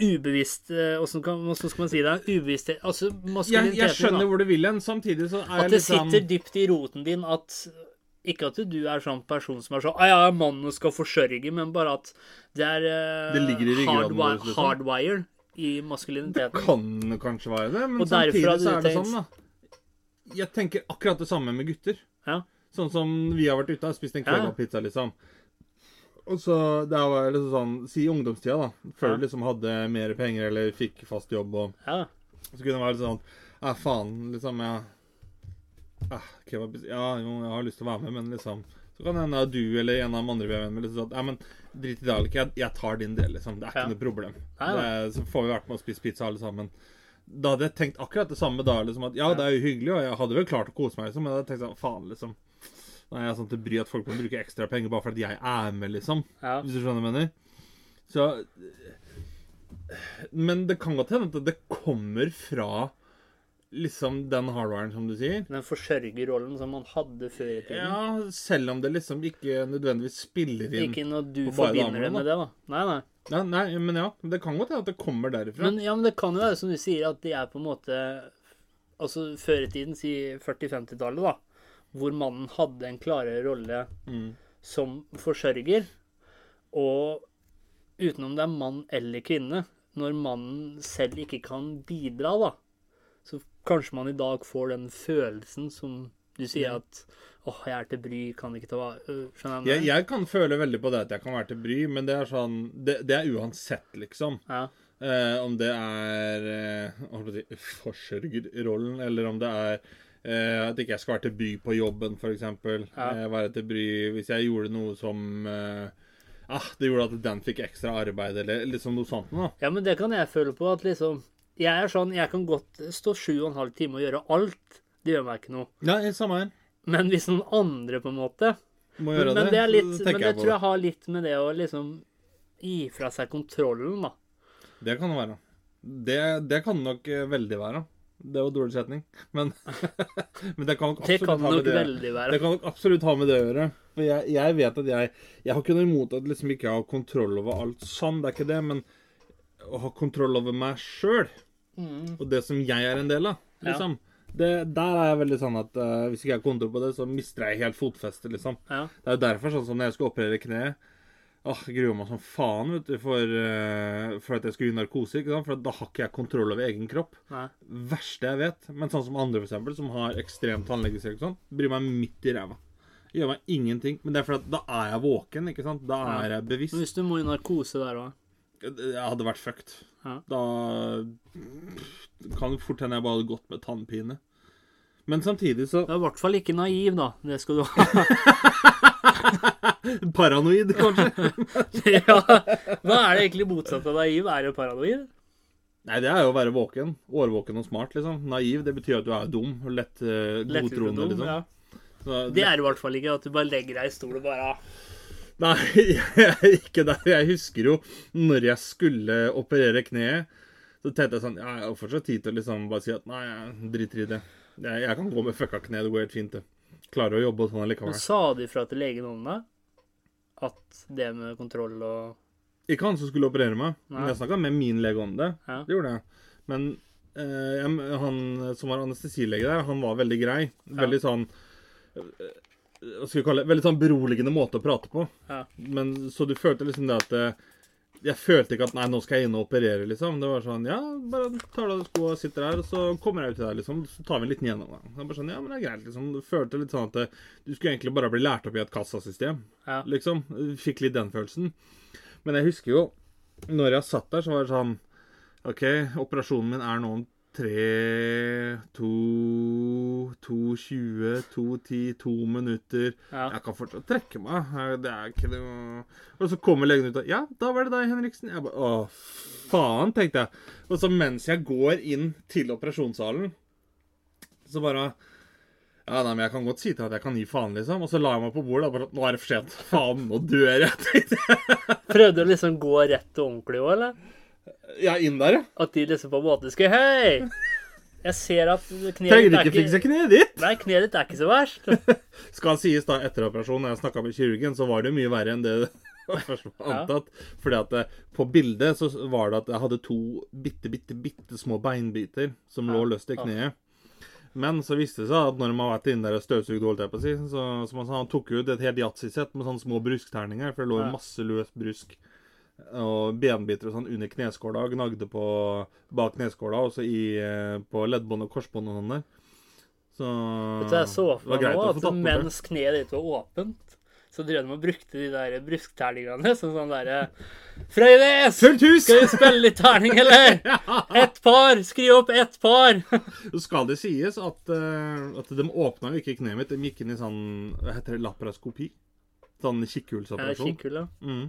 [SPEAKER 1] ubevisst eh, Hvordan skal man si det? Ubevisst Altså,
[SPEAKER 2] jeg,
[SPEAKER 1] maskuliniteten
[SPEAKER 2] jeg skjønner
[SPEAKER 1] da.
[SPEAKER 2] hvor du vil hen. Samtidig så er
[SPEAKER 1] At
[SPEAKER 2] jeg
[SPEAKER 1] det
[SPEAKER 2] litt sånn
[SPEAKER 1] sitter dypt i roten din at Ikke at du er sånn person som er sånn «Ah, 'Jeg er mann og skal forsørge', men bare at det er eh,
[SPEAKER 2] Det ligger i ryggraden
[SPEAKER 1] hardwi-
[SPEAKER 2] vår, liksom.
[SPEAKER 1] hardwire i
[SPEAKER 2] Det kan kanskje være det, men
[SPEAKER 1] Og
[SPEAKER 2] samtidig så er det
[SPEAKER 1] tenkt...
[SPEAKER 2] sånn, da. Jeg tenker akkurat det samme med gutter.
[SPEAKER 1] Ja.
[SPEAKER 2] Sånn som vi har vært ute og spist en
[SPEAKER 1] Ja.
[SPEAKER 2] kebabpizza, liksom. Og så det var liksom sånn Si ungdomstida, da. Før
[SPEAKER 1] Ja.
[SPEAKER 2] du liksom hadde mer penger eller fikk fast jobb, og
[SPEAKER 1] Ja.
[SPEAKER 2] så kunne det være litt sånn Ja, faen, liksom, ja ah, kebabpizza Ja, jo, jeg har lyst til å være med, men liksom Så kan det hende at du eller en av de andre vi er venner med, liksom sånn Ja, men drit i det, Alek. Jeg, jeg tar din del, liksom. Det er ikke
[SPEAKER 1] Ja.
[SPEAKER 2] noe problem. Det så får vi vært med og spist pizza alle sammen. Da hadde jeg tenkt akkurat det samme da. liksom at Ja, det er jo hyggelig, og jeg hadde vel klart å kose meg, liksom, men da hadde jeg tenkt sånn Faen, liksom. Nå er jeg sånn til bry at folk må bruke ekstra penger bare fordi jeg er med, liksom.
[SPEAKER 1] Ja.
[SPEAKER 2] Hvis du skjønner hva jeg mener? Så Men det kan godt hende at det kommer fra liksom den hardwaren, som du sier.
[SPEAKER 1] Den forsørgerrollen som man hadde før i tiden.
[SPEAKER 2] Ja, selv om det liksom ikke nødvendigvis spiller inn
[SPEAKER 1] Ikke når du forbinder det med det, da. Nei, nei.
[SPEAKER 2] Nei, Nei, men ja. Det kan godt hende at det kommer derifra.
[SPEAKER 1] Men, ja, men det kan jo være som du sier, at de er på en måte Altså før i tiden, si 40-50-tallet, da. Hvor mannen hadde en klarere rolle
[SPEAKER 2] Mm.
[SPEAKER 1] som forsørger. Og utenom det er mann eller kvinne, når mannen selv ikke kan bidra, da, så kanskje man i dag får den følelsen som du sier at åh, jeg er til bry, kan ikke ta øh, Skjønner
[SPEAKER 2] jeg,
[SPEAKER 1] jeg,
[SPEAKER 2] jeg kan føle veldig på det at jeg kan være til bry, men det er sånn Det, det er uansett, liksom.
[SPEAKER 1] Ja.
[SPEAKER 2] Eh, om det er eh, forsørgerrollen, eller om det er eh, at ikke jeg skal være til bry på jobben, f.eks.
[SPEAKER 1] Ja.
[SPEAKER 2] Eh, være til bry hvis jeg gjorde noe som eh, ah, Det gjorde at den fikk ekstra arbeid, eller liksom noe sånt noe.
[SPEAKER 1] ja, men det kan jeg føle på, at liksom Jeg er sånn, jeg kan godt stå sju og en halv time og gjøre alt. Det gjør meg ikke noe.
[SPEAKER 2] Ja, samme her.
[SPEAKER 1] Men hvis noen andre på en måte
[SPEAKER 2] Må
[SPEAKER 1] Men,
[SPEAKER 2] gjøre
[SPEAKER 1] men det, er
[SPEAKER 2] så
[SPEAKER 1] litt, men det
[SPEAKER 2] jeg
[SPEAKER 1] tror jeg har litt med det å liksom gi fra seg kontrollen, da.
[SPEAKER 2] Det kan det være. Det, det kan det nok veldig være. Det var dårlig setning, men, men det kan nok absolutt
[SPEAKER 1] kan
[SPEAKER 2] ha med det. Det kan nok absolutt ha med det å gjøre. For jeg, jeg vet at jeg Jeg har ikke noe imot at liksom ikke jeg har kontroll over alt sånn, det er ikke det, men å ha kontroll over meg sjøl,
[SPEAKER 1] Mm.
[SPEAKER 2] og det som jeg er en del av,
[SPEAKER 1] Ja.
[SPEAKER 2] liksom det, Der er jeg veldig sånn at uh, hvis ikke jeg har kontroll på det, så mister jeg helt fotfestet, liksom.
[SPEAKER 1] Ja.
[SPEAKER 2] Det er jo derfor, sånn som når jeg skulle operere kneet Åh, Jeg gruer meg som faen vet du, for, eh, for at jeg skulle gi narkose. ikke sant? For da har ikke jeg kontroll over egen kropp.
[SPEAKER 1] Nei.
[SPEAKER 2] Verste jeg vet. Men sånn som andre, for eksempel, som har ekstrem tannlegestrek og sånn, bryr meg midt i ræva. Gjør meg ingenting. Men det er fordi da er jeg våken, ikke sant? Da er jeg
[SPEAKER 1] Men
[SPEAKER 2] bevisst.
[SPEAKER 1] hvis du må i narkose der òg
[SPEAKER 2] Jeg hadde vært fucked.
[SPEAKER 1] Ja.
[SPEAKER 2] Da kan det fort hende jeg bare hadde gått med tannpine. Men samtidig så
[SPEAKER 1] Du er i hvert fall ikke naiv, da. Det skal du ha.
[SPEAKER 2] Paranoid, kanskje?
[SPEAKER 1] ja. Hva er det egentlig motsatt av naiv? Er det paranoid?
[SPEAKER 2] Nei, det er jo å være våken. Årvåken og smart, liksom. Naiv, det betyr at du er dum og lett uh, godtroende,
[SPEAKER 1] dum,
[SPEAKER 2] liksom.
[SPEAKER 1] ja.
[SPEAKER 2] Så,
[SPEAKER 1] Det er i hvert fall ikke at du bare legger deg i stol og bare ah,
[SPEAKER 2] Nei, jeg er ikke der. Jeg husker jo når jeg skulle operere kneet, så tenkte jeg sånn Ja, jeg har fortsatt tid til å liksom bare si at nei, jeg driter i det. Jeg, jeg kan gå med fucka kne, det går helt fint, det. Klarer å jobbe og sånn
[SPEAKER 1] Men
[SPEAKER 2] allikevel.
[SPEAKER 1] sa du ifra til legen om det? At det med kontroll og
[SPEAKER 2] Ikke han som skulle operere meg, men jeg snakka med min lege om det.
[SPEAKER 1] Ja.
[SPEAKER 2] Det gjorde jeg. Men eh, han som var anestesilege der, han var veldig grei. Veldig sånn eh, Hva skal vi kalle det? Veldig sånn beroligende måte å prate på.
[SPEAKER 1] Ja.
[SPEAKER 2] Men så du følte liksom det at eh, Jeg følte ikke at Nei, nå skal jeg inn og operere, liksom. Det var sånn Ja, bare tar av deg skoa sitter her, og så kommer jeg ut til deg, liksom. Så tar vi en liten gjennomgang. Det var bare sånn, ja, men det er greit, liksom. Du følte litt sånn at eh, du skulle egentlig bare bli lært opp i et kassasystem
[SPEAKER 1] Ja.
[SPEAKER 2] liksom. Fikk litt den følelsen. Men jeg husker jo, når jeg satt der, så var det sånn OK, operasjonen min er nå om tre, to, to, tjue, to, ti, to minutter.
[SPEAKER 1] Ja.
[SPEAKER 2] Jeg kan fortsatt trekke meg. Det er ikke noe Og så kommer legen ut og Ja, da var det deg, Henriksen. Jeg bare Å, faen, tenkte jeg. Og så mens jeg går inn til operasjonssalen, så bare ja, nei, men Jeg kan godt si til at jeg kan gi faen, liksom. Og så la jeg meg på bordet. og bare, Nå er det for sent. Faen, nå dør jeg.
[SPEAKER 1] Prøvde du liksom gå rett og ordentlig òg, eller?
[SPEAKER 2] Ja, inn der, ja.
[SPEAKER 1] At de liksom på en måte skulle Hei! Jeg ser at kneet
[SPEAKER 2] Trenger
[SPEAKER 1] ditt er
[SPEAKER 2] ikke fikse
[SPEAKER 1] ikke
[SPEAKER 2] kneet ditt.
[SPEAKER 1] Nei, kneet ditt er ikke så verst.
[SPEAKER 2] Skal sies da, etter operasjonen, jeg snakka med kirurgen, så var det jo mye verre enn det først var
[SPEAKER 1] Ja.
[SPEAKER 2] antatt. Fordi at eh, på bildet så var det at jeg hadde to bitte, bitte, bitte små beinbiter som lå løst i kneet. Men så viste det seg at når de har vært inne der og støvsugd, holdt jeg på å si, så som han sa, han tok ut et helt yatzy-sett med sånne små bruskterninger, for det lå
[SPEAKER 1] Ja.
[SPEAKER 2] masse løs brusk og benbiter og sånn under kneskåla, gnagde på bak kneskåla, og så i, eh, på leddbånd og korsbånd og sånn der. Så
[SPEAKER 1] du, jeg så for meg nå at mens kneet ditt var åpent, så drev de og brukte de der bruskterningene som sånn derre Frøydes!
[SPEAKER 2] Fullt hus!
[SPEAKER 1] Skal vi spille litt terning, eller? Ett par! Skriv opp ett par!
[SPEAKER 2] Så skal det sies at, eh, at de åpna jo ikke kneet mitt. De gikk inn i sånn Hva heter det? Lapraskopi? Sånn
[SPEAKER 1] Ja,
[SPEAKER 2] kikkhullsoperasjon.
[SPEAKER 1] ja.
[SPEAKER 2] Mm.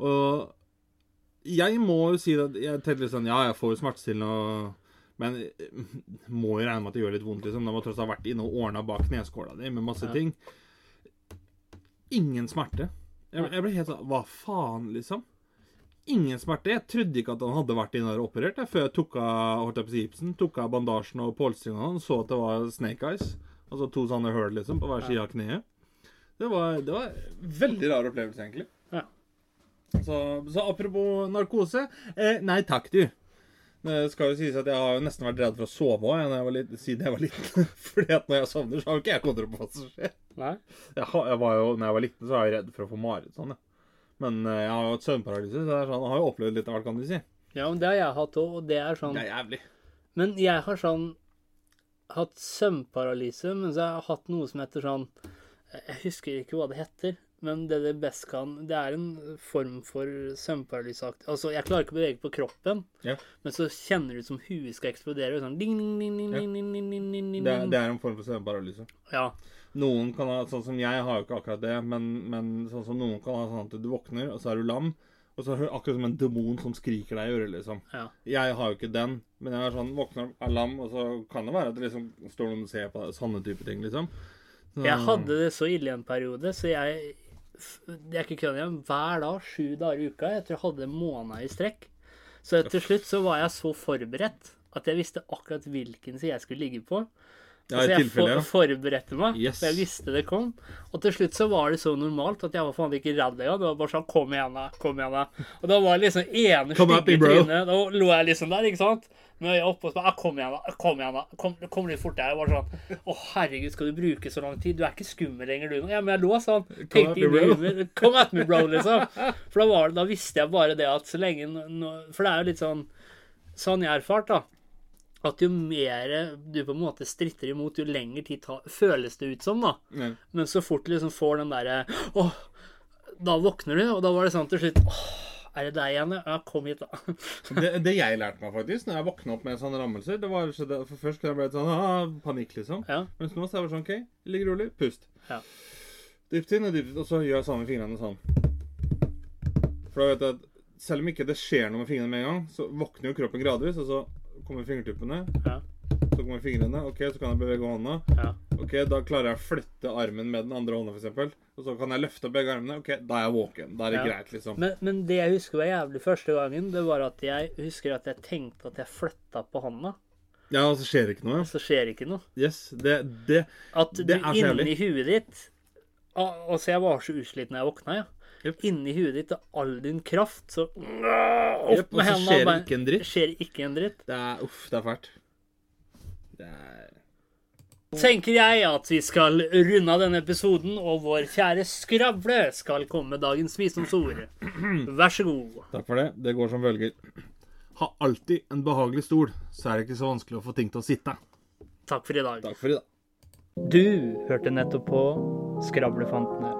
[SPEAKER 2] Og jeg må jo si at jeg tenkte litt sånn Ja, jeg får jo smertestillende Men eh, må jo regne med at det gjør litt vondt, liksom. De må tross alt ha vært inne og ordna bak kneskåla di med masse
[SPEAKER 1] Ja.
[SPEAKER 2] ting. Ingen smerte. Jeg, jeg ble helt sånn Hva faen, liksom? Ingen smerte. Jeg trodde ikke at han hadde vært inne og operert jeg, før jeg tok av holdt jeg på gipsen, tok av bandasjen og polstringene og så at det var snake eyes. Altså to sånne hull, liksom på hver side av kneet. Det var, det var veldig rar opplevelse, egentlig. Så, så apropos narkose eh, Nei takk, du. Det skal jo sies at jeg har jo nesten vært redd for å sove òg siden jeg var liten. Fordi at når jeg sovner, så har jo ikke jeg kontroll på hva som skjer.
[SPEAKER 1] Nei?
[SPEAKER 2] Jeg, jeg var jo, når jeg var liten, så var jeg redd for å få mareritt sånn. Men eh, jeg har jo hatt søvnparalyse, så sånn, jeg har jo opplevd litt av hvert, kan du si.
[SPEAKER 1] Ja, men det har jeg hatt òg, og det er sånn
[SPEAKER 2] Det er jævlig.
[SPEAKER 1] Men jeg har sånn hatt søvnparalyse, men så har jeg hatt noe som heter sånn Jeg husker ikke hva det heter, men det det best kan Det er en form for søvnparalyseaktig Altså, jeg klarer ikke å bevege på kroppen,
[SPEAKER 2] Ja.
[SPEAKER 1] men så kjenner det ut som huet skal eksplodere. Sånn ding, ding, ding, ding,
[SPEAKER 2] Ja.
[SPEAKER 1] ding, ding, ding, ding, ding, ding.
[SPEAKER 2] Det, er- det er en form for søvnparalyse.
[SPEAKER 1] Ja.
[SPEAKER 2] Noen kan ha, sånn som jeg har jo ikke akkurat det, men, men sånn som noen kan ha sånn at du våkner, og så er du lam, og så er du akkurat som en demon som skriker deg i øret, liksom.
[SPEAKER 1] ja.
[SPEAKER 2] Jeg har jo ikke den, men jeg er sånn, våkner, er lam, og så kan det være at det liksom står noen og ser på deg, sånne type ting, liksom. Så,
[SPEAKER 1] Jeg hadde det så ille en periode, så jeg Det er ikke kødd igjen, Hver dag, sju dager i uka. Jeg tror jeg hadde måneder i strekk. Så til slutt så var jeg så forberedt at jeg visste akkurat hvilken side jeg skulle ligge på.
[SPEAKER 2] Ja,
[SPEAKER 1] så jeg
[SPEAKER 2] tilfelle,
[SPEAKER 1] for, forberedte meg,
[SPEAKER 2] Yes.
[SPEAKER 1] for jeg visste det kom. Og til slutt så var det så normalt at jeg var faen ikke redd engang. Det var bare sånn Kom igjen, da. Kom igjen, da. Og da var det liksom ene stygge trynet. Da lå jeg liksom der, ikke sant. Med øya oppe og så bare «Ah, Kom igjen, da. Kom igjen, da. Kom, kom litt fortere. Jeg var sånn Å, herregud, skal du bruke så lang tid? Du er ikke skummel lenger, du. Ja, men jeg lå sånn. Tenkte inni huet Come at me, bro, liksom. For da, var det, da visste jeg bare det at så lenge For det er jo litt sånn Sånn jeg erfart, da. At jo mer du på en måte stritter imot, jo lengre tid ta, føles det ut som, da.
[SPEAKER 2] Ja.
[SPEAKER 1] Men så fort du liksom får den derre Åh, da våkner du, og da var det sånn til slutt Åh, er det deg igjen? Ja, kom hit, da.
[SPEAKER 2] Det, det jeg lærte meg faktisk når jeg våkna opp med sånne rammelser det var, for Først kunne jeg bli sånn ah, panikk, liksom.
[SPEAKER 1] Ja.
[SPEAKER 2] Mens nå så er det sånn OK, ligg rolig, pust.
[SPEAKER 1] Ja.
[SPEAKER 2] Dypt inn og dypt ut, og så gjør jeg samme fingrene sånn. For da vet jeg at selv om ikke det skjer noe med fingrene med en gang, så våkner jo kroppen gradvis, og så kommer fingertuppene.
[SPEAKER 1] Ja.
[SPEAKER 2] Så kommer fingrene. OK, så kan jeg bevege hånda.
[SPEAKER 1] Ja.
[SPEAKER 2] Ok, Da klarer jeg å flytte armen med den andre hånda, f.eks. Og så kan jeg løfte begge armene. Ok, Da er jeg våken. Da er det
[SPEAKER 1] Ja.
[SPEAKER 2] greit, liksom.
[SPEAKER 1] Men, men det jeg husker var jævlig første gangen, det var at jeg husker at jeg tenkte at jeg flytta på hånda,
[SPEAKER 2] Ja, og så skjer det ikke noe.
[SPEAKER 1] Ja. så skjer det ikke noe.
[SPEAKER 2] Yes, det, det
[SPEAKER 1] At
[SPEAKER 2] Det er så jævlig.
[SPEAKER 1] inni huet ditt Altså, jeg var så usliten da jeg våkna, ja.
[SPEAKER 2] Jep.
[SPEAKER 1] Inni huet ditt og all din kraft, så Opp med
[SPEAKER 2] så
[SPEAKER 1] hendene
[SPEAKER 2] skjer det
[SPEAKER 1] bare-
[SPEAKER 2] ikke en dritt.
[SPEAKER 1] Skjer ikke en dritt.
[SPEAKER 2] Det er Uff, det er fælt. Det er
[SPEAKER 1] Tenker jeg at vi skal runde av denne episoden, og vår kjære Skravle skal komme med dagens visdomsord. Vær så god.
[SPEAKER 2] Takk for det. Det går som følger. Ha alltid en behagelig stol, så er det ikke så vanskelig å få ting til å sitte.
[SPEAKER 1] Takk for i dag.
[SPEAKER 2] Takk for i dag.
[SPEAKER 1] Du hørte nettopp på Skravlefantene.